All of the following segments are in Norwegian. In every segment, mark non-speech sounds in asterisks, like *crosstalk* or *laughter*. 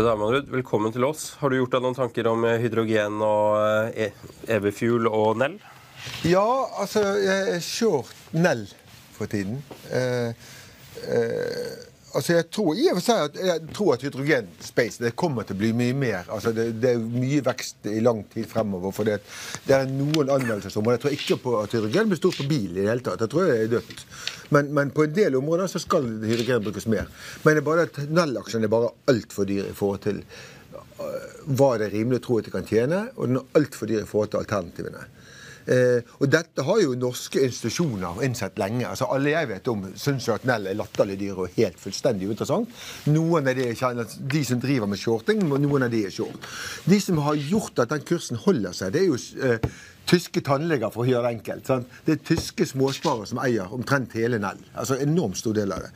Peder Amanrud, velkommen til oss. Har du gjort deg noen tanker om eh, hydrogen og eh, EV-fuel og Nell? Ja, altså Jeg er short Nell for tiden. Eh, eh, altså Jeg tror i og for seg at, jeg tror at hydrogen space det kommer til å bli mye mer. Altså Det, det er mye vekst i lang tid fremover. For det, det er noen anmeldelser som Og jeg tror ikke på at hydrogen blir stort på bil i det hele tatt. Jeg tror det er dødt. Men, men, på en del områder så skal hydrogen brukes mer. Men det er bare at Nell-aksjen er bare altfor dyr i forhold til uh, hva det er rimelig å tro at de kan tjene, og den er altfor dyr i forhold til alternativene. Eh, og dette har jo norske institusjoner innsett lenge. altså Alle jeg vet om, syns at Nell er latterlig dyr og helt fullstendig uinteressant. Noen av de, de som driver med shorting, noen av de er short. De som har gjort at den kursen holder seg, det er jo eh, tyske tannleger, for å gjøre det enkelt. Sant? Det er tyske småsparere som eier omtrent hele Nell. Altså enormt stor del av det.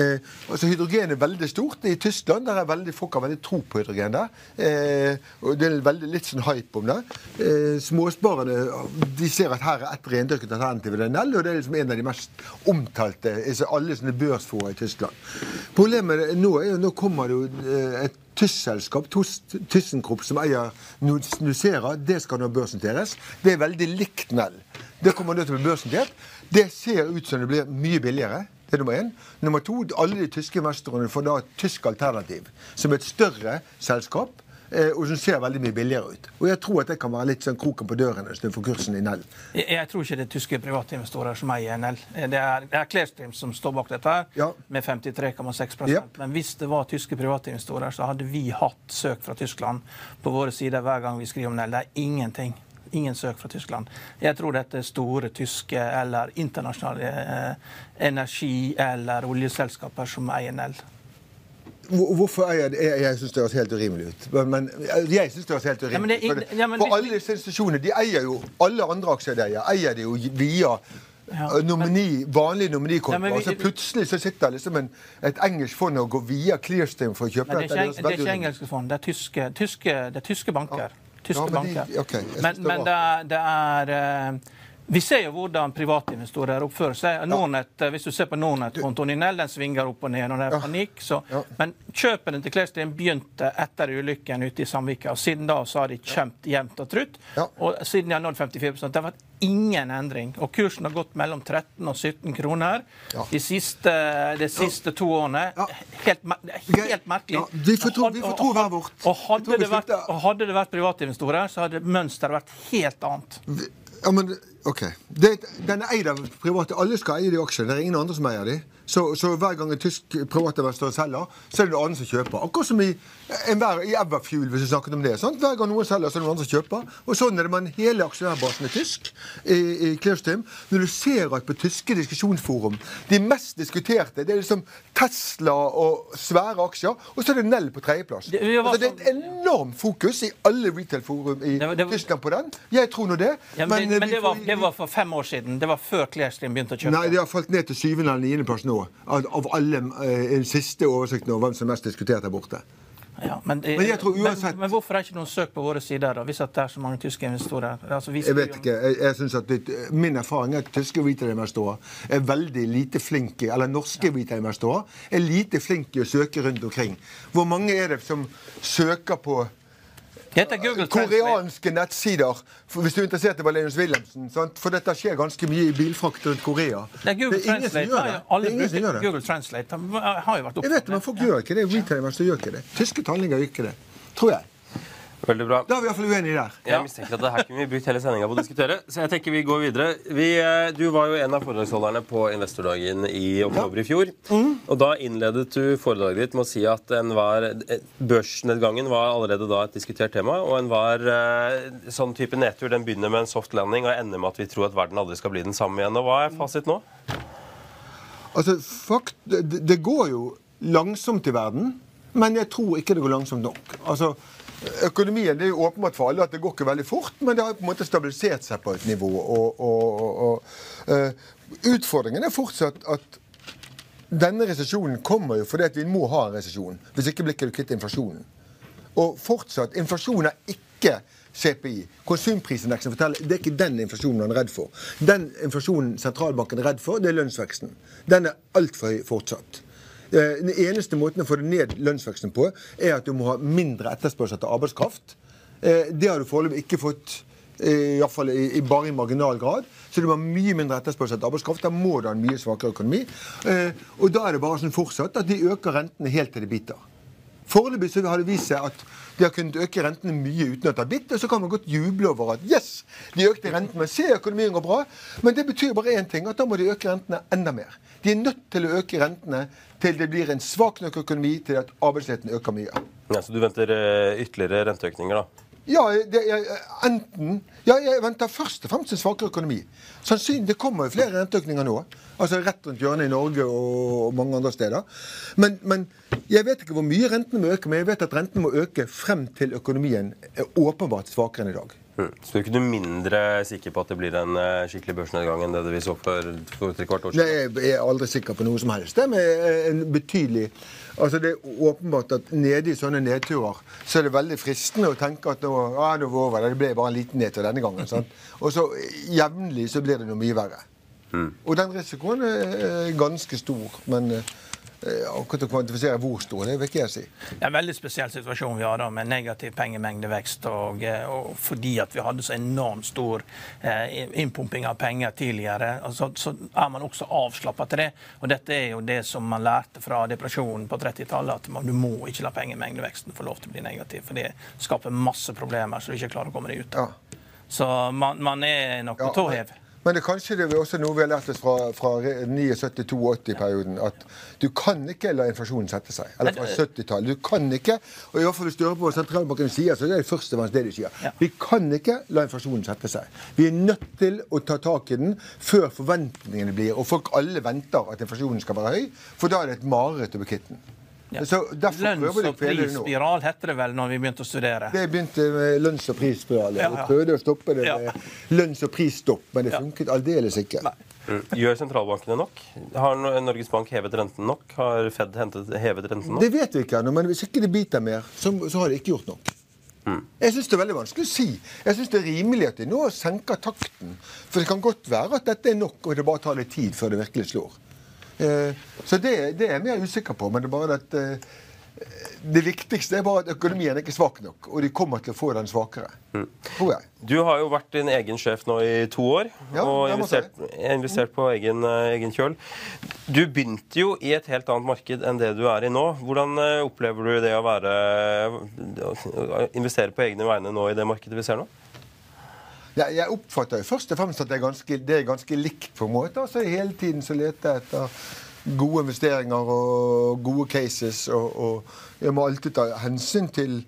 Eh, altså Hydrogen er veldig stort. I Tyskland der er veldig, folk har veldig tro på hydrogen. der. Eh, og Det er veldig, litt sånn hype om det. Eh, småsparerne de ser at her er et rendyrket alternativ til Nell, og det er liksom en av de mest omtalte alle sånne børsfora i Tyskland. Problemet nå er jo nå kommer det jo eh, et tysk-selskap, ThyssenKrupp, som eier Nucera, det skal nå børsnoteres. Det er veldig likt Nell. Det kommer nå til å bli børsnotert. Det ser ut som det blir mye billigere. Det er nummer én. Nummer to, alle de tyske investorene får da et tysk alternativ, som er et større selskap og som ser veldig mye billigere ut. Og Jeg tror at det kan være litt sånn kroken på døren for kursen i Nell. Jeg, jeg, tror ikke det er tyske privatinvestorer som eier Nell. Eh, det er, det er Clearstream som står bak dette, her, ja. med 53,6 ja. Men hvis det var tyske privatinvestorer, så hadde vi hatt søk fra Tyskland på våre sider hver gang vi skriver om Nell. Det er ingenting. Ingen søk fra Tyskland. Jeg tror dette er store tyske eller internasjonale eh, energi- eller oljeselskaper som eier Nell. Hvorfor eier det? Jeg, jeg syns det høres helt urimelig ut. Men, men jeg synes det høres helt urimelig ut. Ja, for, for alle disse institusjonene de eier jo alle andre aksjer de eier, de jo via ja, nomini, vanlig nominikonto. Ja, altså Plutselig så sitter liksom en, et engelsk fond og går via Clearstream for å kjøpe men det. Er ikke, det er ikke engelske fond, det er tyske, tyske, det er tyske banker. Tyske men, de, okay, men, men det, det, er uh, vi ser jo hvordan privatinvestorer oppfører seg. Nordnet, ja. Hvis du ser på Nordnett-kontoen din, den svinger opp og ned når det er panikk. Så. Ja. Men kjøpene til Clearstream begynte etter ulykken ute i Sandvika. og Siden da så har de kjempet jevnt og trutt. Ja. Og siden de har nådd 54 Det har vært ingen endring. Og kursen har gått mellom 13 og 17 kroner de siste, de siste to årene. Helt, helt merkelig. Vi får tro, vi får tro hver vårt. Og hadde, det vært, og hadde det vært privatinvestorer, så hadde mønsteret vært helt annet. Ja, men ok. Det, den er eid av private. Alle skal eie de aksjene. Det er ingen andre som eier de. Så, så, hver gang en tysk privatinvestor selger, så er det noen andre som kjøper. Akkurat som i, enhver, i Everfuel, hvis vi snakket om det. Sant? Hver gang noen selger, så er det noen andre som kjøper. Og sånn er det med hele aksjonærbasen i tysk i, i Clearstream. Når du ser at på tyske diskusjonsforum de mest diskuterte det er liksom Tesla og svære aksjer, og så er det Nell på tredjeplass. Det, altså, det, er et enormt fokus i alle retail-forum i det, det, Tyskland på den. Jeg tror nå det. Ja, men, men, men det, var, det, var, for fem år siden. Det var før Clearstream begynte å kjøpe. Nei, det har falt ned til syvende eller niendeplass nå av, av alle eh, den siste oversikt over hvem som er mest diskutert der borte. Ja, men, det, men, uansett... men, men, hvorfor er ikke noen søk på våre sider, da, hvis det er så mange tyske investorer? Altså, jeg vet ikke. Jeg, jeg synes at det, Min erfaring er at tyske retail-investorer er veldig lite flinke, eller norske retail-investorer er lite flinke å søke rundt omkring. Hvor mange er det som søker på Dette er Google Translate. Koreanske nettsider. Hvis du er interessert i Valenius Wilhelmsen. Sant? For dette skjer ganske mye i bilfrakt rundt Korea. Det er det er ingen som gjør det. det ingen som gjør det. Google Translate. Har jo vært Jeg vet det, men folk gjør ikke det. Retailers gjør ikke det. Tyske tallinger gjør ikke det. Tror jeg. Veldig bra. Da er vi iallfall uenige der. Jeg mistenker at det her kunne vi brukt hele sendinga på å diskutere. Så jeg tenker vi går videre. Vi, eh, du var jo en av foredragsholderne på Investordagen i oktober i fjor. Og da innledet du foredraget ditt med å si at var, eh, børsnedgangen var allerede da et diskutert tema. Og enhver eh, sånn type nedtur den begynner med en soft landing og ender med at vi tror at verden aldri skal bli den samme igjen. Og hva er fasit nå? Altså, fakt, det, det går jo langsomt i verden, men jeg tror ikke det går langsomt nok. Altså, Økonomien det er jo åpenbart for alle at det går ikke veldig fort, men det har på en måte stabilisert seg på et nivå. Og, og, og, eh, Utfordringen er fortsatt at denne resesjonen kommer jo fordi at vi må ha en resesjon. Hvis ikke blir ikke du kvitt inflasjonen. Og fortsatt, inflasjon er ikke CPI. Konsumprisindeksen forteller det er ikke den inflasjonen man er redd for. Den inflasjonen sentralbanken er redd for, det er lønnsveksten. Den er altfor høy fortsatt. Eh, Den eneste måten å få ned lønnsveksten på, er at du må ha mindre etterspørsel etter arbeidskraft. Eh, Det har du foreløpig ikke fått, eh, i hvert fall bare i marginal grad. Så du må ha mye mindre etterspørsel etter arbeidskraft. Da må du ha en mye svakere økonomi. Og da er det bare sånn fortsatt at de øker rentene helt til de biter. Foreløpig så har det vist seg at de har kunnet øke rentene mye uten at det har bitt. Og så kan man godt juble over at yes, de økte rentene, men se økonomien går bra. Men det betyr bare én ting, at da må de øke rentene enda mer. De er nødt til å øke rentene til det blir en svak nok økonomi til at arbeidsledigheten øker mye. Ja, så du venter eh, ytterligere renteøkninger, da? Ja, det, jeg, enten Ja, jeg venter først og fremst en svakere økonomi. Sannsynlig, Det kommer flere renteøkninger nå. Altså rett rundt hjørnet i Norge og mange andre steder. Men, men jeg vet ikke hvor mye rentene må øke, men jeg vet at rentene må øke frem til økonomien er åpenbart svakere enn i dag. Mm. Så du er ikke du mindre sikker på at det blir en eh, skikkelig børsnedgang enn det vi så for tre kvart år siden? Nei, jeg er aldri sikker på noe som helst. Det er en betydelig Altså Det er åpenbart at nede i sånne nedturer så er det veldig fristende å tenke at nå, ja, nå var det over, det ble bare en liten nedtur denne gangen. Sant? Og så jevnlig så blir det noe mye verre. Og den risikoen er ganske stor. Men eh, akkurat å kvantifisere hvor stor, det vil ikke jeg si. Det er en veldig spesiell situasjon vi har da, med negativ pengemengdevekst. Og, eh, og fordi at vi hadde så enormt stor eh, innpumping av penger tidligere, altså, så er man også avslappa til det. Og dette er jo det som man lærte fra depresjonen på 30-tallet, at man, du må ikke la pengemengdeveksten få lov til å bli negativ. For det skaper masse problemer så du ikke klarer å komme deg ut av. Ja. Så man, man er nok på Ja, tå hev. Men det kanskje det er også noe vi har lært oss fra, fra 79-82-perioden. At du kan ikke la inflasjonen sette seg. Eller fra 70-tallet. Du kan ikke, og i hvert fall hvis du hører på sentralbanken sier, så er det først og fremst det de sier. Ja. Vi kan ikke la inflasjonen sette seg. Vi er nødt til å ta tak i den før forventningene blir Og folk alle venter at inflasjonen skal være høy, for da er det et mareritt å bli kvitt den. Ja. Lønns- og prisspiral heter det vel når vi begynte å studere. Det begynte med lønns- og prisspiral. Ja, Vi ja. prøvde å stoppe det Ja. med lønns- og prisstopp, men det Ja. funket aldeles ikke. Nei. Mm. Gjør sentralbankene nok? Har Norges Bank hevet renten nok? Har Fed hentet, hevet renten nok? Det vet vi ikke ennå, men hvis ikke det biter mer, så, så har de ikke gjort nok. Jeg syns det er veldig vanskelig å si. Jeg syns det er rimelig at de nå senker takten. For det kan godt være at dette er nok, og det bare tar litt tid før det virkelig slår. Eh, så det, det er jeg mer usikker på. Men det er bare at eh, det viktigste er bare at økonomien er ikke svak nok, og de kommer til å få den svakere. Tror jeg. Du har jo vært din egen sjef nå i to år Ja, og investert, investert på egen, eh, egen kjøl. Du begynte jo i et helt annet marked enn det du er i nå. Hvordan opplever du det å være investere på egne vegne nå i det markedet vi ser nå? Jeg, jeg oppfatter jo først og fremst at det er ganske, det er ganske likt på en måte. Altså Hele tiden så leter jeg etter gode investeringer og gode cases. Og, og jeg må alltid ta hensyn til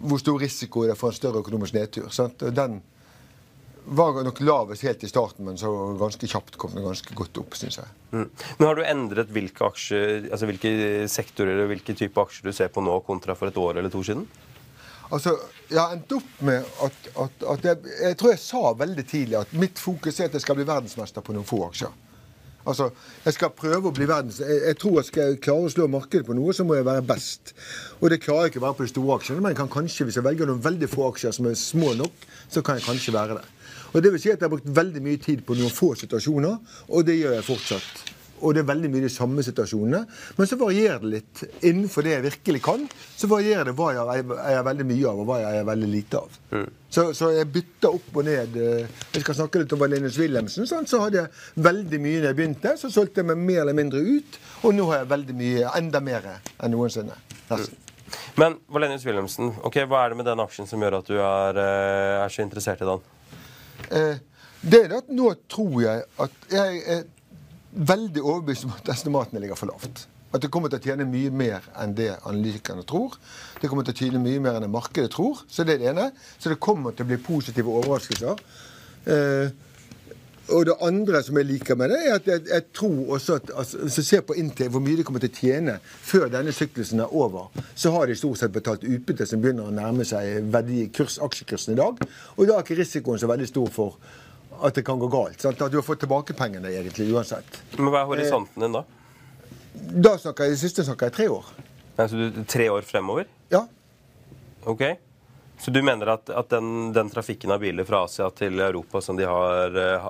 hvor stor risiko det er for en større økonomisk nedtur. Sant? Den var nok lavest helt i starten, men så ganske kjapt kom den ganske godt opp, syns jeg. Mm. Men Har du endret hvilke, aksjer, altså hvilke sektorer og hvilke type aksjer du ser på nå, kontra for et år eller to siden? Altså, Jeg har endt opp med at, at, at jeg, jeg tror jeg sa veldig tidlig at mitt fokus er at jeg skal bli verdensmester på noen få aksjer. Altså, Jeg skal prøve å bli verdens... Jeg, jeg tror at skal jeg klare å slå markedet på noe, så må jeg være best. Og det klarer jeg ikke å være på de store aksjene, men jeg kan kanskje, hvis jeg velger noen veldig få aksjer som er små nok, så kan jeg kanskje være det. Og det vil si at Jeg har brukt veldig mye tid på noen få situasjoner, og det gjør jeg fortsatt. Og det er veldig mye de samme situasjonene. Men så varierer det litt. Innenfor det jeg virkelig kan, så varierer det hva jeg eier veldig mye av, og hva jeg eier veldig lite av. Mm. Så, så, jeg bytter opp og ned. Eh, jeg skal snakke litt om Valenius Wilhelmsen. Sånn, så hadde jeg veldig mye da jeg begynte. Så solgte jeg meg mer eller mindre ut, og nå har jeg veldig mye, enda mer enn noensinne. Nesten. Mm. Men Valenius Wilhelmsen, okay, hva er det med den aksjen som gjør at du er, eh, er så interessert i den? Eh, det er at nå tror jeg at jeg er veldig overbevist om at estimatene ligger for lavt. At det kommer til å tjene mye mer enn det analytikerne tror. Det kommer til å tjene mye mer enn det markedet tror. Så det er det ene. Så det kommer til å bli positive overraskelser. Eh, og det andre som jeg liker med det, er at jeg, jeg tror også at altså, Hvis jeg ser på inntil hvor mye de kommer til å tjene før denne syklusen er over, så har de stort sett betalt utbytte som begynner å nærme seg verdikurs, aksjekursen i dag. Og da er ikke risikoen så veldig stor for at det kan gå galt. Sant? At du har fått tilbake pengene egentlig uansett. Men hva er horisonten din da? Da snakker jeg, siste snakker jeg tre år. Nei, så du, Tre år fremover? Ja. Ok. Så du mener at, at den, den, trafikken av biler fra Asia til Europa som de har, eh,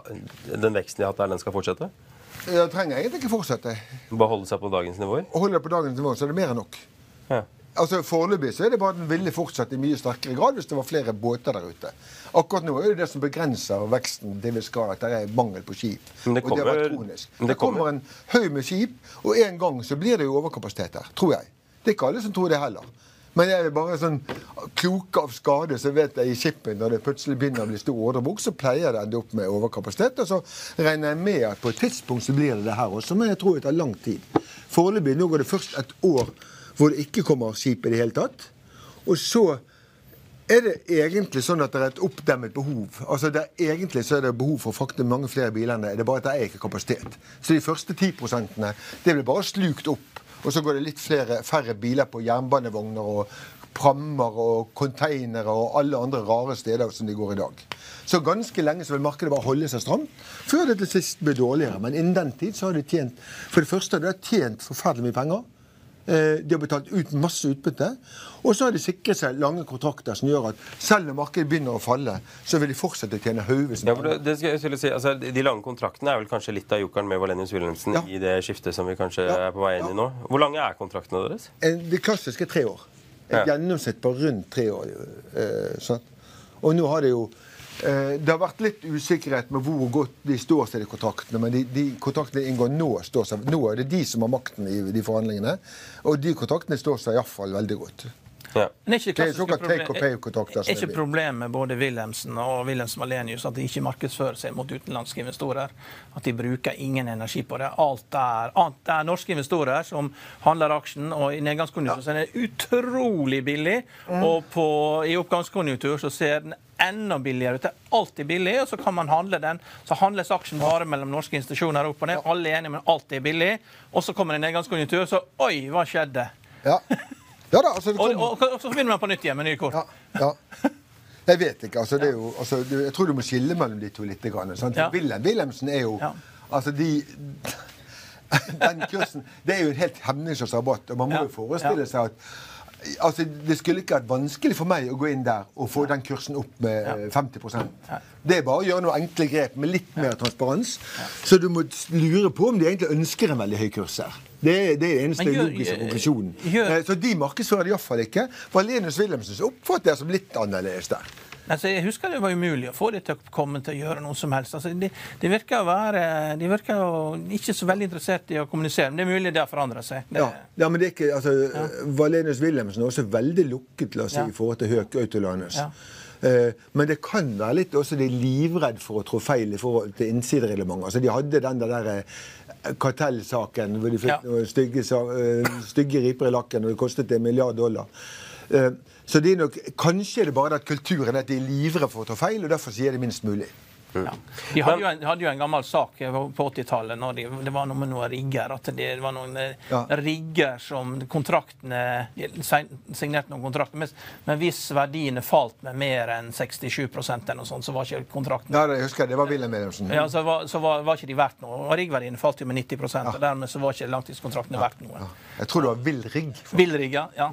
den veksten de har hatt der, den skal fortsette? Det trenger egentlig ikke fortsette. Bare holde seg på dagens nivåer? Holde det på dagens nivå, så er det mer enn nok. Ja. Altså Foreløpig så er det bare at den ville fortsette i mye sterkere grad hvis det var flere båter der ute. Akkurat nå er det det som begrenser veksten til vi skal at det er mangel på skip. Men det kommer, og det, kronisk. det, det kommer en haug med skip, og en gang så blir det jo overkapasitet her. Tror jeg. Det er ikke alle som tror det heller. Men jeg er bare sånn kloke av skade, så vet jeg i shipping når det plutselig begynner å bli stor ordrebok, så pleier det å ende opp med overkapasitet. Og så regner jeg med at på et tidspunkt så blir det det her også, men jeg tror det tar lang tid. Foreløpig nå går det først et år hvor det ikke kommer skip i det hele tatt. Og så er det egentlig sånn at det er et oppdemmet behov. Altså det er Egentlig så er det behov for å frakte mange flere biler enn det. Det er bare at det er ikke kapasitet. Så de første 10 det blir bare slukt opp. Og så går det litt flere, færre biler på jernbanevogner og prammer og containere og alle andre rare steder som de går i dag. Så ganske lenge så vil markedet bare holde seg stramt, før det til sist blir dårligere. Men innen den tid så har de tjent For det første har de tjent forferdelig mye penger. Eh, de har betalt ut masse utbytte. Og så har de sikret seg lange kontrakter som gjør at selv om markedet begynner å falle, så vil de fortsette å tjene haugevis ja, det, si, altså, De lange kontraktene er vel kanskje litt av jokeren med Valenius Wilhelmsen ja. i det skiftet som vi kanskje ja. er på vei inn i nå. Hvor lange er kontraktene deres? De det klassiske er tre år. Et gjennomsnitt på rundt tre år. Eh, sånn. Og nå har det jo Eh, det har vært litt usikkerhet med hvor godt de står seg, i kontraktene. Men de, de kontraktene de inngår nå, står seg, nå er det de som har makten i de forhandlingene. Og de kontraktene står seg iallfall veldig godt. Ja. Men er ikke det er Er ikke problemet med både Wilhelmsen og Wilhelmsen Malenius at de ikke markedsfører seg mot utenlandske investorer? At de bruker ingen energi på det? Alt er, alt er norske investorer som handler aksjen, og i nedgangskonjunktur ja. er det utrolig billig. Mm. Og på, i oppgangskonjunktur så ser den enda billigere ut. Det er alltid billig, og så kan man handle den. Så handles aksjen bare mellom norske institusjoner opp og ned. Alle er enige, men alt er billig. Og så kommer det en nedgangskonjunktur, så oi, hva skjedde? Ja. ja da, altså, kom... *laughs* og, og, og, så begynner man på nytt igjen med nye kort. Ja, ja. Jeg vet ikke. altså, det er jo, altså, Jeg tror du må skille mellom de to litt. Grann, sant? Ja. Wilhelm Wilhelmsen er jo Altså, de *laughs* Den kursen Det er jo en helt hemningsløs rabatt. Og man må jo forestille seg at altså, Det skulle ikke vært vanskelig for meg å gå inn der og få den kursen opp med ja. 50 eh, Det er bare å gjøre noen enkle grep med litt mer transparens. Så du må lure på om de egentlig ønsker en veldig høy kurs her. Det, er det eneste gjør, logiske konklusjonen. Eh, så de markedsfører det iallfall ikke. Valenius Wilhelmsen oppfatter jeg som litt annerledes der. Altså, jeg husker det var umulig å få dem til å komme til å gjøre noe som helst. Altså, de, de, virker å være De virker jo ikke så veldig interessert i å kommunisere. Men det er mulig det har forandra seg. Det, ja. ja. men det er ikke altså, ja. Valenius Wilhelmsen er også veldig lukket la oss si, ja. i forhold til Høk Autolanus. Uh, men det kan være litt også de er livredd for å trå feil i forhold til innsidereglementet. Altså, de hadde den der uh, kartellsaken hvor de fikk stygge, uh, stygge riper i lakken, og det kostet en milliard dollar. Uh, så det er nok, kanskje er det bare at kulturen at de er livredde for å ta feil, og derfor sier de minst mulig. Ja. De hadde jo, en, hadde jo, en, gammel sak på 80-tallet. De, det var noe med noen rigger. At det var noen eh, ja. rigger som kontraktene signerte noen kontrakter med. Men hvis verdiene falt med mer enn 67 eller noe sånt, så var ikke kontrakten Ja, det husker jeg. Det var Wilhelm Wilhelmsen. Ja, så, var, så var, var, ikke de verdt noe. Og riggverdiene falt jo med 90 ja. og dermed så var ikke langtidskontraktene verdt noe. Jeg tror det var vill rigg. Vill rigg, ja.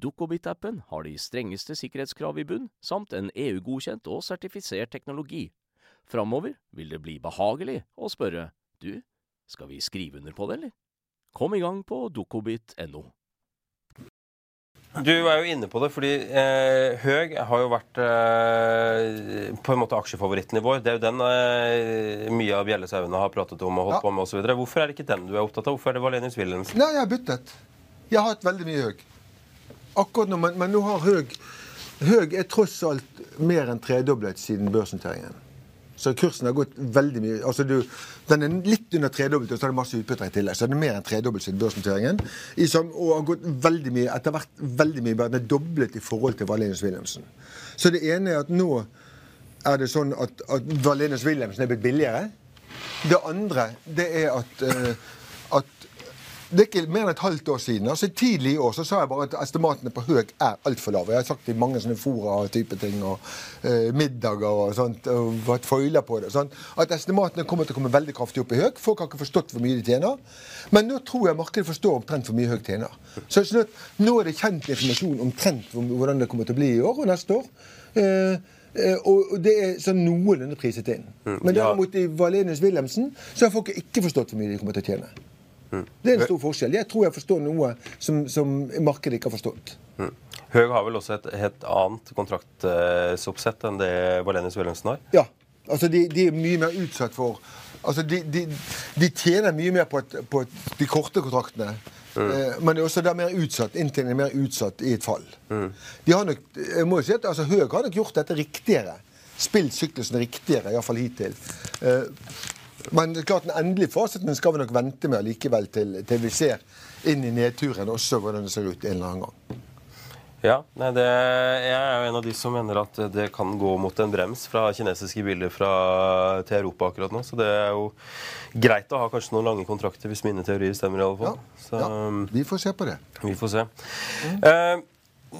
Dukkobit-appen har de strengeste sikkerhetskrav i bunn, samt en EU-godkjent og sertifisert teknologi. Framover vil det bli behagelig å spørre du, skal vi skrive under på det, eller? Kom i gang på dukkobit.no. Du er jo inne på det, fordi eh, Høg har jo vært eh, på en måte aksjefavoritten i vår. Det er jo den eh, mye av bjellesauene har pratet om og holdt Ja. på med osv. Hvorfor er det ikke den du er opptatt av? Hvorfor er det Valenius Wilhelmsen? Nei, jeg har byttet. Jeg har hatt veldig mye høg. Akkurat nå, men, men nå har høg Høg er tross alt mer enn tredoblet siden børsnoteringen. Så kursen har gått veldig mye altså du, Den er litt under tredoblet, og så er det masse utbytter i tillegg. Så den er mer enn tredoblet siden børsnoteringen. Og har gått veldig mye, etter hvert veldig mye bedre. Den er doblet i forhold til Valenius Wilhelmsen. Så det ene er at nå er det sånn at, at Valenius Wilhelmsen er blitt billigere. Det andre det er at, uh, at det er ikke mer enn et halvt år siden. altså Tidlig i år så sa jeg bare at estimatene på Høg er altfor lave. Jeg har sagt i mange sånne fora og type ting, og eh, middager og sånt, og vært foiler på det. Sånt, at estimatene kommer til å komme veldig kraftig opp i Høg. Folk har ikke forstått hvor mye de tjener. Men nå tror jeg markedet forstår omtrent hvor mye Høg tjener. Så sånn at nå er det kjent informasjon omtrent hvordan det kommer til å bli i år og neste år. Eh, eh, og og det er sånn noenlunde priset inn. Men derimot i Valenius Wilhelmsen så har folk ikke forstått hvor mye de kommer til å tjene. Det er en stor forskjell. Jeg tror jeg forstår noe som, som markedet ikke har forstått. Høg har vel også et helt annet kontraktsoppsett enn det Valenius Wilhelmsen har? Ja, altså de, de er mye mer utsatt for Altså de, de, de tjener mye mer på, et, på et, de korte kontraktene. Eh, men det er også der mer utsatt, inntjeningen er mer utsatt i et fall. De har nok, jeg må jo si at altså, Høg har nok gjort dette riktigere. Spilt syklusen riktigere, iallfall hittil. Eh, men det er klart den endelige fasiten skal vi nok vente med likevel til, til vi ser inn i nedturen også hvordan det ser ut en eller annen gang. Ja, nei, det, Jeg er jo en av de som mener at det kan gå mot en brems fra kinesiske biler fra, til Europa akkurat nå. Så det er jo greit å ha kanskje noen lange kontrakter, hvis mine teorier stemmer. i alle fall. Så Ja, vi får se på det. vi får se. Eh,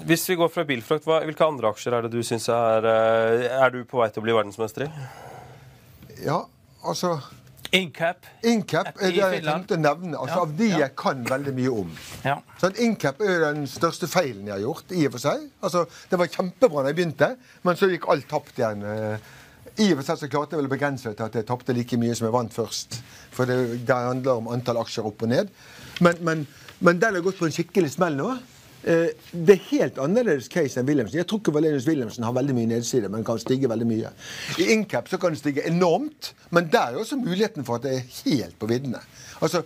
hvis vi går fra bilfrakt, hva, hvilke andre aksjer er det du syns er eh, Er du på vei til å bli verdensmester i? Ja, altså Incap. Incap er det jeg tenkte å nevne. Altså Ja, Av de ja. jeg kan veldig mye om. Ja. Sånn, Incap er den største feilen jeg har gjort. i og for seg. Altså, Det var kjempebra da jeg begynte, men så gikk alt tapt igjen. Eh, I og for seg så klarte jeg vel å begrense det til at jeg tapte like mye som jeg vant først. For det, det handler om antall aksjer opp og ned. Men, men, men den har gått på en skikkelig smell nå. Eh, Det er helt annerledes case enn Wilhelmsen. Jeg tror ikke Valenius Wilhelmsen har veldig mye nedside, men kan stige veldig mye. I Incap så kan det stige enormt, men der er også muligheten for at det er helt på viddene. Altså,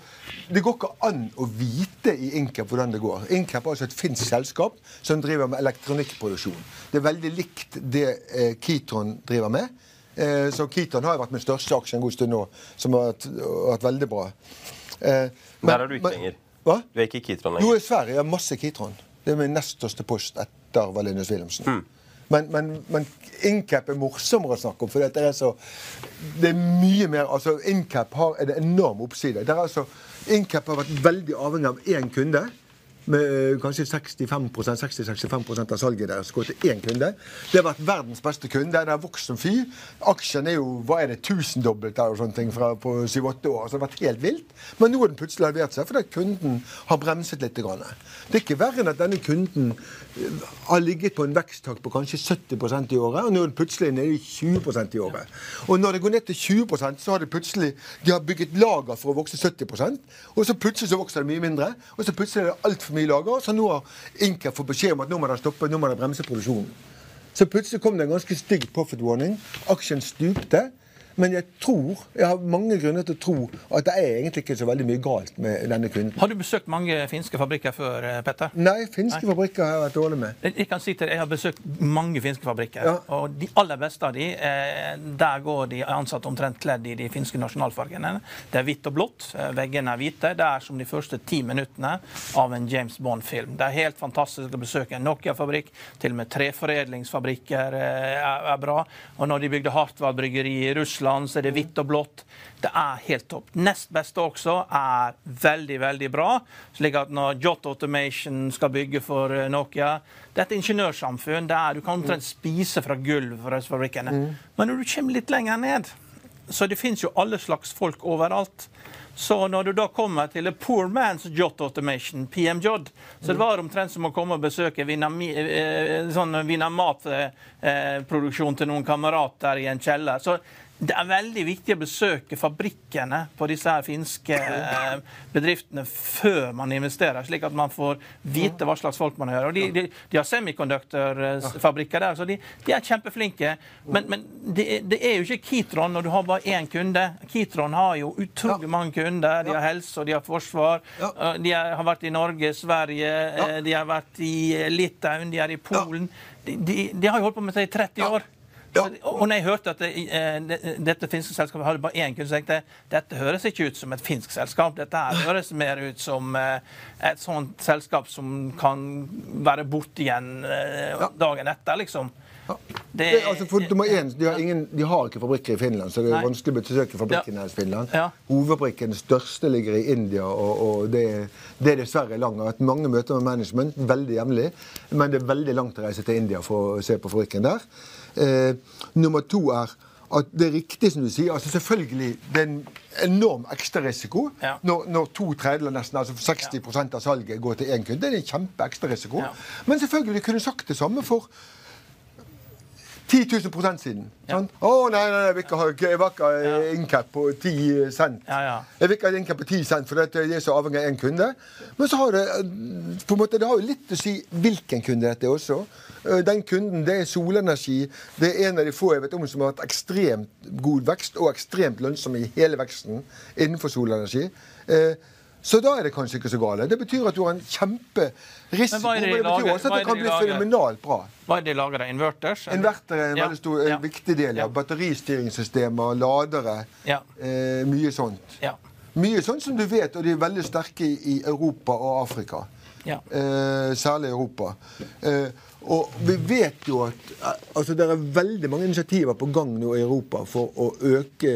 Det går ikke an å vite i Incap hvordan det går. Incap er altså et finsk selskap som driver med elektronikkproduksjon. Det er veldig likt det eh, Kitron driver med. Eh, så Kitron har jo vært min største aksje en god stund nå, som har vært, vært veldig bra. Eh, men- Der er du ikke men- lenger. Hva? Du er ikke i Kitron Jo, i Sverige jeg masse Kitron. Det er min nest største post etter Valenius Wilhelmsen. Men, men, men Incap er morsommere å snakke om, for det er så Det er mye mer altså Incap har en enorm oppside. Der er altså, Incap har vært veldig avhengig av én kunde. Med eh, kanskje 65-65% av salget deres går til én kunde. Det har vært verdens beste kunde. Den har vokst som fy. Aksjen er jo hva er det, tusendobbelt og sånne ting fra, på 7-8 år. Så det har vært helt vilt. Men nå har den plutselig halvert seg fordi kunden har bremset litt. Grann. Det er ikke verre enn at denne kunden eh, har ligget på en veksttakt på kanskje 70% i året, og nå er den plutselig nede i 20% i året. Og når det går ned til 20% så har det plutselig de har bygget lager for å vokse 70% og så plutselig så vokser det mye mindre. Og så plutselig er det altfor mye lager, så nå har Inca fått beskjed om at nå må de stoppe, nå må de bremse produksjonen. Så plutselig kom det en ganske stygg profit warning. Aksjen stupte. Men jeg tror, jeg har mange grunner til å tro at det er egentlig ikke så veldig mye galt med denne kvinnen. Har du besøkt mange finske fabrikker før, eh, Petter? Nei, finske Nei. fabrikker har jeg vært dårlig med. Jeg kan si til deg, jeg har besøkt mange finske fabrikker. Ja. Og de aller beste av de, eh, der går de ansatte omtrent kledd i de finske nasjonalfargene. Det er hvitt og blått. Eh, veggene er hvite. Det er som de første ti minuttene av en James Bond-film. Det er helt fantastisk å besøke en Nokia-fabrikk. Til og med treforedlingsfabrikker er, bra. Og når de bygde Hartwall bryggeri i Russland Russland så er det hvitt og blått. Det er helt topp. Nest beste også er veldig, veldig bra. Slik at når Jot Automation skal bygge for eh, Nokia Det er et ingeniørsamfunn der du kan omtrent spise fra gulv for fabrikkene. Mm. Men når du kommer litt lenger ned, så det fins jo alle slags folk overalt. Så når du da kommer til a poor man's jot automation, PMJod, så det var omtrent som å komme og besøke eh, sånn Vinamat-produksjon til noen kamerater i en kjeller. Så det er veldig viktig å besøke fabrikkene på disse her finske eh, bedriftene før man investerer, slik at man får vite hva slags folk man hører. Og de, de, de har semikonduktorfabrikker der, så de, de, er kjempeflinke. Men, men det, det, er jo ikke Kitron når du har bare én kunde. Kitron har jo utrolig mange kunder. De har helse, og de har forsvar. De har vært i Norge, Sverige, eh, de har vært i Litauen, de er i Polen. De, har jo holdt på med det i 30 år. Ja. Og når jeg hørte at det, eh, dette finske selskapet hadde bare én kunde, så tenkte jeg dette høres ikke ut som et finsk selskap. Dette høres mer ut som eh, et sånt selskap som kan være borte igjen eh, dagen etter, liksom. Det, altså nummer én, de har, ingen, de har, ikke fabrikker i Finland, så det er Nei. vanskelig å besøke fabrikken i Finland. Ja. Hovedfabrikken største ligger i India, og, og det, det, er dessverre langt. Jeg har hatt mange møter med management, veldig jevnlig, men det er veldig langt å reise til India for å se på fabrikken der. Eh, nummer to er at det er riktig som du sier. altså Selvfølgelig det er en enorm ekstrarisiko ja. når, når to tredjedeler, nesten altså 60 ja. av salget går til én kunde. Det er en kjempe ekstrarisiko. Ja. Men selvfølgelig kunne sagt det samme for 10 000 siden. Ja. Å nei, nei, jeg vil ikke ha jeg vil ikke ha incap på 10 cent. Ja, ja. Jeg vil ikke ha incap på 10 cent, for det er så avhengig av én kunde. Men så har det på en måte, det har jo litt å si hvilken kunde dette er også. Eh, den kunden det er solenergi. Det er en av de få jeg vet om som har hatt ekstremt god vekst, og ekstremt lønnsom i hele veksten innenfor solenergi. Eh, så da er det kanskje ikke så gale. Det betyr at du har en kjemperisiko. Men, men det betyr også at det kan bli fenomenalt bra. Hva er det de lager? Inverters? Inverter er en ja. veldig stor, ja. viktig del. Ja. Batteristyringssystemer, ladere. Ja. Eh, mye sånt. Ja. Mye sånt som du vet, og de er veldig sterke i Europa og Afrika. Ja. Eh, særlig Europa. Eh, og vi vet jo at altså, det er veldig mange initiativer på gang nå i Europa for å øke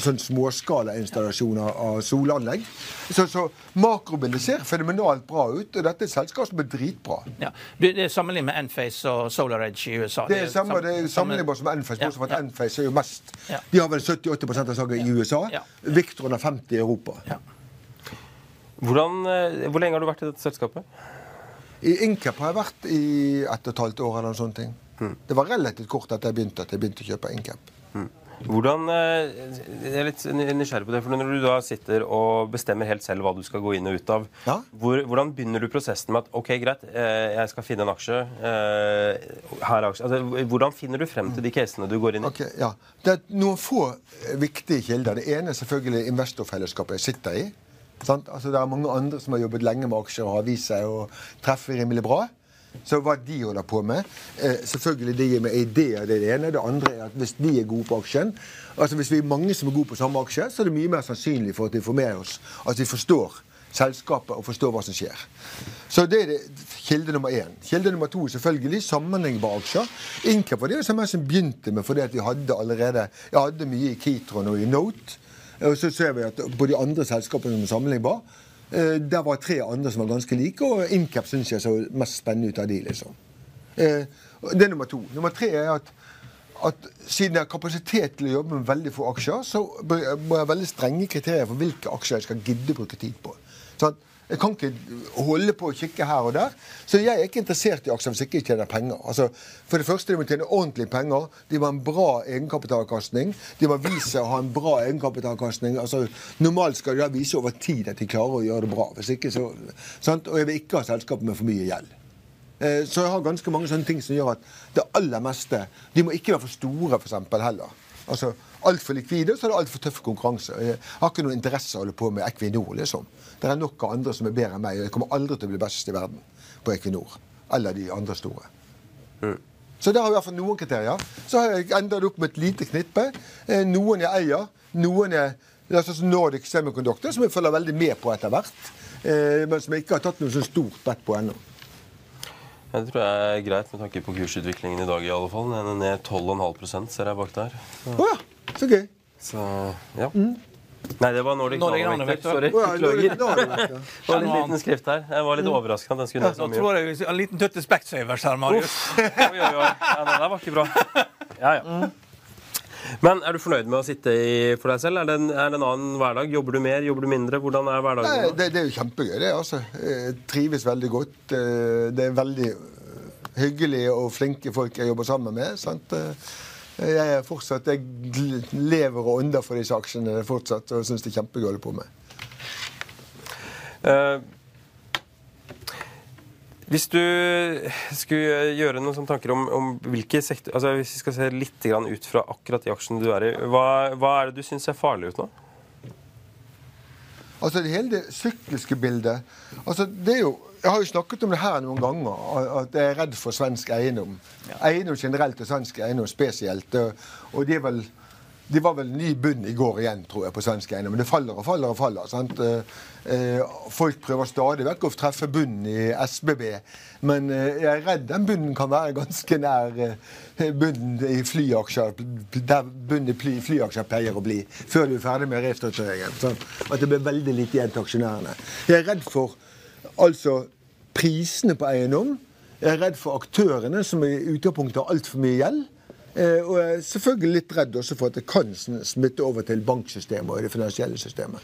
sånn småskalainstallasjoner av solanlegg. Så, så makrobildet ser fenomenalt bra ut, og dette er et selskap som er dritbra. Ja. Det er sammenlignet med Enface og Solar Edge i USA? Det er, samme, det er sammenlignbart som Enface, bortsett fra at Enface er jo mest De har vel 70-80% av salget i USA. Victron har 50 i Europa. Hvordan, eh, hvor lenge har du vært i dette selskapet? I Incap har jeg vært i ett og et halvt år. eller noen sånne ting. Mm. Det var relativt kort etter jeg begynte at jeg begynte å kjøpe Incap. Mm. Hvordan, eh, Jeg er litt nysgjerrig på det, for Når du da sitter og bestemmer helt selv hva du skal gå inn og ut av, ja? hvor, hvordan begynner du prosessen med at ok, greit, eh, jeg skal finne en aksje her er aksje. Altså, hvordan finner du frem til de casene du går inn i? Okay, ja. Det er noen få viktige kilder. Det ene er selvfølgelig investorfellesskapet jeg sitter i. Altså, det er mange andre som har jobbet lenge med aksjer og har vist seg å treffe rimelig bra. Så hva de holder på med eh, Selvfølgelig de gir meg ideer, det er det ene. Det andre er at hvis de er gode på aksjen altså Hvis vi er mange som er gode på samme aksje, så er det mye mer sannsynlig for at de får med oss at vi forstår selskapet og forstår hva som skjer. Så det er det, kilde nummer én. Kilde nummer to er selvfølgelig sammenlignbare aksjer. Incap var det som jeg begynte med fordi at vi hadde allerede Jeg hadde mye i Kitron og i Note. Og så ser vi at på de andre selskapene som er sammenlignbare, Eh, Der var tre andre som var ganske like, og Incap syns jeg så mest spennende ut av de, liksom. Eh, Det er nummer to. Nummer tre er at, at siden jeg har kapasitet til å jobbe med veldig få aksjer, så må jeg ha veldig strenge kriterier for hvilke aksjer jeg skal gidde å bruke tid på. Sånn, jeg kan ikke holde på å kikke her og der. Så jeg er ikke interessert i aksjer hvis jeg tjener penger. Altså, for det første, de må tjene ordentlig penger. De må ha en bra egenkapitalavkastning. De må vise å ha en bra egenkapitalavkastning. Altså, normalt skal de vise over tid at de klarer å gjøre det bra. Hvis ikke så, sant? Og jeg vil ikke ha selskap med for mye gjeld. Eh, Så jeg har ganske mange sånne ting som gjør at det aller meste De må ikke være for store, eksempel, heller. Altså, Altfor likvide, så er det altfor tøff konkurranse. Jeg har ikke noen interesse av å holde på med Equinor, liksom. Det er nok av andre som er bedre enn meg, og jeg kommer aldri til å bli best i verden på Equinor. Eller de andre store. Så der har vi i hvert fall noen kriterier. Så har jeg enda opp med et lite knippe. Eh, Noen jeg eier, noen jeg det er sånn Nordic Semiconductor, som jeg følger veldig med på etter hvert. eh, Men som jeg ikke har tatt noe så stort bett på ennå. Ja, det tror jeg er greit med tanke på kursutviklingen i dag. i alle fall. Den er ned 12,5% ser jeg bak der. Å ja, så gøy. Så ja. Nei, det var Nordic. Nanovektor. Sorry. Beklager. nå er det ja. *laughs* Det var litt liten skrift her. Jeg var litt overrasket at den skulle ned så Nå mye. tror jeg en liten tøtte Specsavers her, Marius. Oi, oi, oi. Ja, det der var ikke bra. *laughs* Ja, ja. Men er du fornøyd med å sitte i, for deg selv? Er det, en, er det en annen hverdag? Jobber du mer? Jobber du mindre? Hvordan er hverdagen? Nei, det, det er jo kjempegøy, det. altså. Jeg trives veldig godt. Eh, Det er veldig hyggelige og flinke folk jeg jobber sammen med. sant? Eh, Jeg er fortsatt, jeg lever og ånder for disse aksjene fortsatt og syns det er kjempegøy å holde på med. Eh, hvis du skulle gjøre noen sånne tanker om, om hvilke sektor, altså Hvis vi skal se litt grann ut fra akkurat de aksjene du er i, hva, hva er det du syns ser farlig ut nå? Altså det hele det sykliske bildet altså det er jo, Jeg har jo snakket om det her noen ganger, at jeg er redd for svensk eiendom. Eiendom generelt og svensk eiendom spesielt. Og, og det er vel, de var vel ny bunn i går igjen, tror jeg, på svensk eiendom. Men det faller og faller og faller. sant? Eh, eh, folk prøver stadig vekk å treffe bunnen i SBB. Men eh, jeg er redd den bunnen kan være ganske nær bunnen i flyaksjer. Der bunnen i flyaksjer pleier å bli. Før du er ferdig med restruktureringen. Sånn, at det blir veldig lite igjen til aksjonærene. Jeg er redd for altså prisene på eiendom. Jeg er redd for aktørene som i utgangspunktet har altfor mye gjeld. Eh, og jeg er selvfølgelig litt redd også for at det kan smitte over til banksystemet og det finansielle systemet.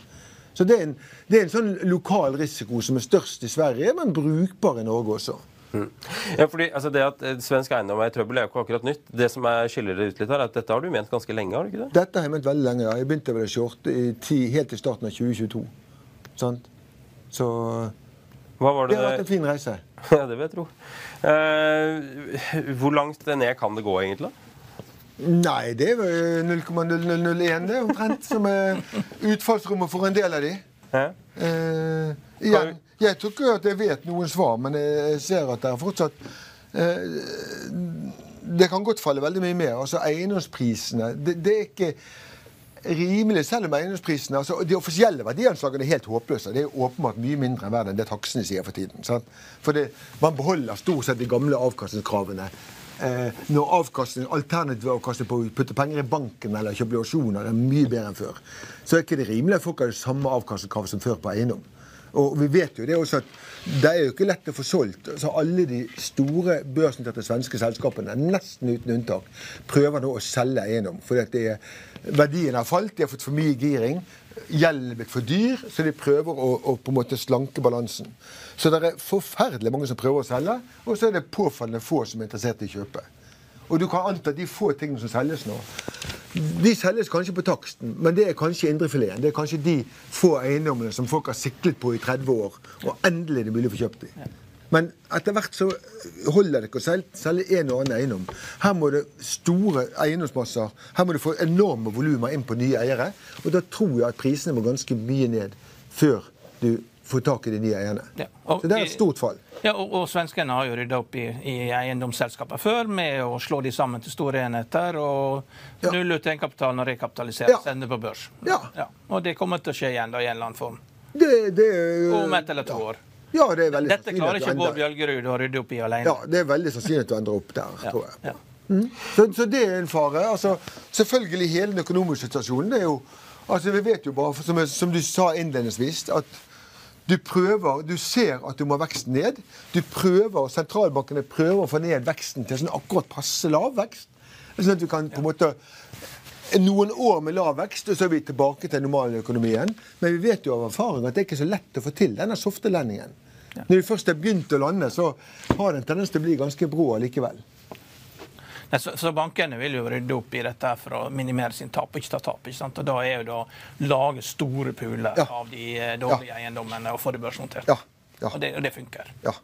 Så det er, en, det er en sånn lokal risiko som er størst i Sverige, men brukbar i Norge også. Ja, fordi altså Det at eh, svensk eiendom er i trøbbel, er jo ikke akkurat nytt. Det som er, skiller det ut litt her, er at dette har du ment ganske lenge? har du ikke det? Dette har jeg ment veldig lenge. ja. Jeg begynte vel å shorte helt til starten av 2022. Sant? Så det det, har vært en fin reise. *laughs* Ja, det vil jeg tro. Eh, hvor langt ned kan det gå, egentlig? Nei, det er vel 0,0001 det omtrent som er utfallsrommet for en del av de. Eh, igjen, jeg tror ikke at jeg vet noen svar, men jeg ser at det er fortsatt eh, Det kan godt falle veldig mye mer. Altså Eiendomsprisene det, det er ikke rimelig, selv om eiendomsprisene altså De offisielle verdianslagene er helt håpløse. Det er åpenbart mye mindre enn verden enn det taksene sier for tiden. Sant? For det, man beholder stort sett de gamle avkastningskravene. Eh, når avkastning, alternativet avkastning på å putte penger i banken eller kjøpe obligasjoner er mye bedre enn før, så er ikke det rimelig at folk har det samme avkastningskravet som før på eiendom. Og vi vet jo det også at det er jo ikke lett å få solgt. Så alle de store børsnoterte svenske selskapene, nesten uten unntak, prøver nå å selge eiendom. Fordi at det er, verdien har falt, de har fått for mye giring. Blitt for dyr, så de prøver å, å på en måte slanke balansen. Så det er forferdelig mange som prøver å selge, og så er det påfallende få som er interessert i å kjøpe. Og du kan anta de få tingene som selges nå, de selges kanskje på taksten, men det er kanskje indrefileten. Det er kanskje de få eiendommene som folk har siklet på i 30 år, og endelig er det mulig å få kjøpt dem. Men etter hvert så holder det ikke å selge, selge en og annen eiendom. Her må det store eiendomsmasser, her må du få enorme volumer inn på nye eiere. Og da tror jeg at prisene må ganske mye ned før du får tak i de nye eierne. Ja, og Så det er et stort fall. Ja, og, og Svenskene har jo rydda opp i, i eiendomsselskaper før med å slå de sammen til store enheter og Ja. nulle ut egenkapitalen og rekapitalisere, Ja. sende på børs. Ja. Og det kommer til å skje igjen da, i en eller annen form. Det, det, Om ett eller to år. Ja, det er veldig Dette klarer ikke Bård Bjølgerud å rydde opp i alene. Ja, det er veldig sannsynlig at du ender opp der, Ja, tror jeg. ja. Så, så det er en fare. Altså, selvfølgelig hele den økonomiske situasjonen. det er jo, altså Vi vet jo bare, som, som du sa innledningsvis, at Du prøver, du ser at du må ha veksten ned. Du prøver, Sentralbankene prøver å få ned veksten til sånn akkurat passe lav vekst. Sånn at du kan på en måte noen år med lav vekst, og så er vi tilbake til normaløkonomien. Men vi vet jo av erfaring at det er ikke så lett å få til denne softelendingen. Ja. Når vi først har begynt å lande, så har det en tendens til å bli ganske brå likevel. Så, så, bankene vil jo rydde opp i dette for å minimere sin tap, ikke ta tap. Ikke sant? og da er jo da lage store pooler ja. av de eh, dårlige ja. eiendommene og få det børsnotert. Ja. Og, det, og det funker. Ja.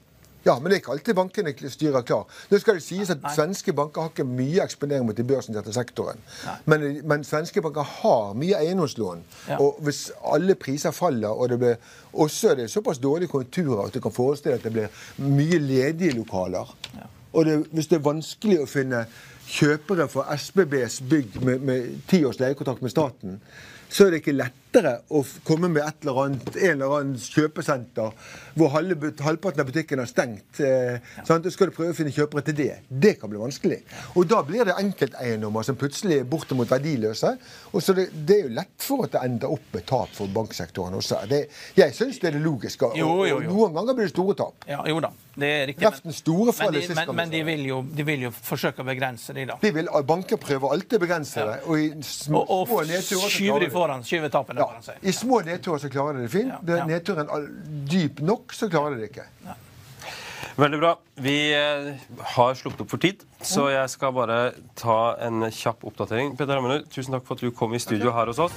Ja, men det er ikke alltid bankene styrer klar. Nå skal det sies at Nei. Svenske banker har ikke mye eksponering mot de børsnoterte sektoren. Men, men, svenske banker har mye eiendomslån. Ja. Og hvis alle priser faller, og det blir også det er såpass dårlige konjunkturer at du kan forestille at det blir mye ledige lokaler, ja. Og det, hvis det er vanskelig å finne kjøpere for SBBs bygg med, ti års leiekontrakt med staten, så er det ikke lettere å komme med et eller annet, en eller annen kjøpesenter hvor halve, halvparten av butikken er stengt. Eh, ja. Så skal du prøve å finne kjøpere til det. Det kan bli vanskelig. Og da blir det enkelteiendommer som plutselig er bortimot verdiløse. Og så det, det, er jo lett for at det ender opp med tap for banksektoren også. Det, jeg syns det er det logiske. Og, jo. og noen ganger blir det store tap. Ja, jo da. Det er riktig. Men, men, de, men, men de, vil jo, de, vil jo, forsøke å begrense det, da. De vil, banker prøver alltid å begrense det. Og i små, og, og skyver de foran. Skyver tapene ja, seg. I små nedturer så klarer de det fint. Ja, ja. Nedturen er dyp nok, så klarer de det ikke. Ja. Veldig bra. Vi eh, har slukket opp for tid, så jeg skal bare ta en kjapp oppdatering. Peter Hammerud, tusen takk for at du kom i studio her hos oss.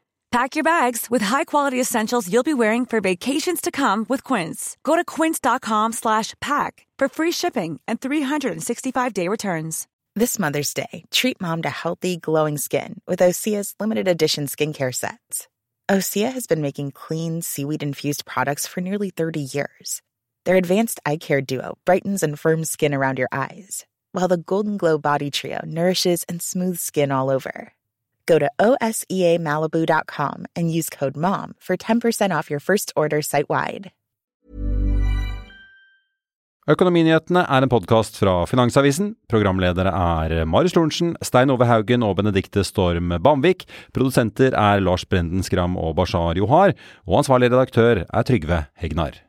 Pack your bags with high-quality essentials you'll be wearing for vacations to come with Quince. Go to quince.com slash pack for free shipping and 365-day returns. This Mother's Day, treat mom to healthy, glowing skin with Osea's limited edition skincare sets. Osea has been making clean, seaweed-infused products for nearly 30 years. Their advanced eye care duo brightens and firms skin around your eyes, while the Golden Glow Body Trio nourishes and smooths skin all over. Go to OSEAMalibu.com and use code MOM for 10% off your first order site wide. Økonominyhetene er en podkast fra Finansavisen. Programledere er Marius Lorentzen, Stein Ove Haugen og Benedikte Storm Bamvik. Produsenter er Lars Brenden Skram og Bashar Johar. Og ansvarlig redaktør er Trygve Hegnar.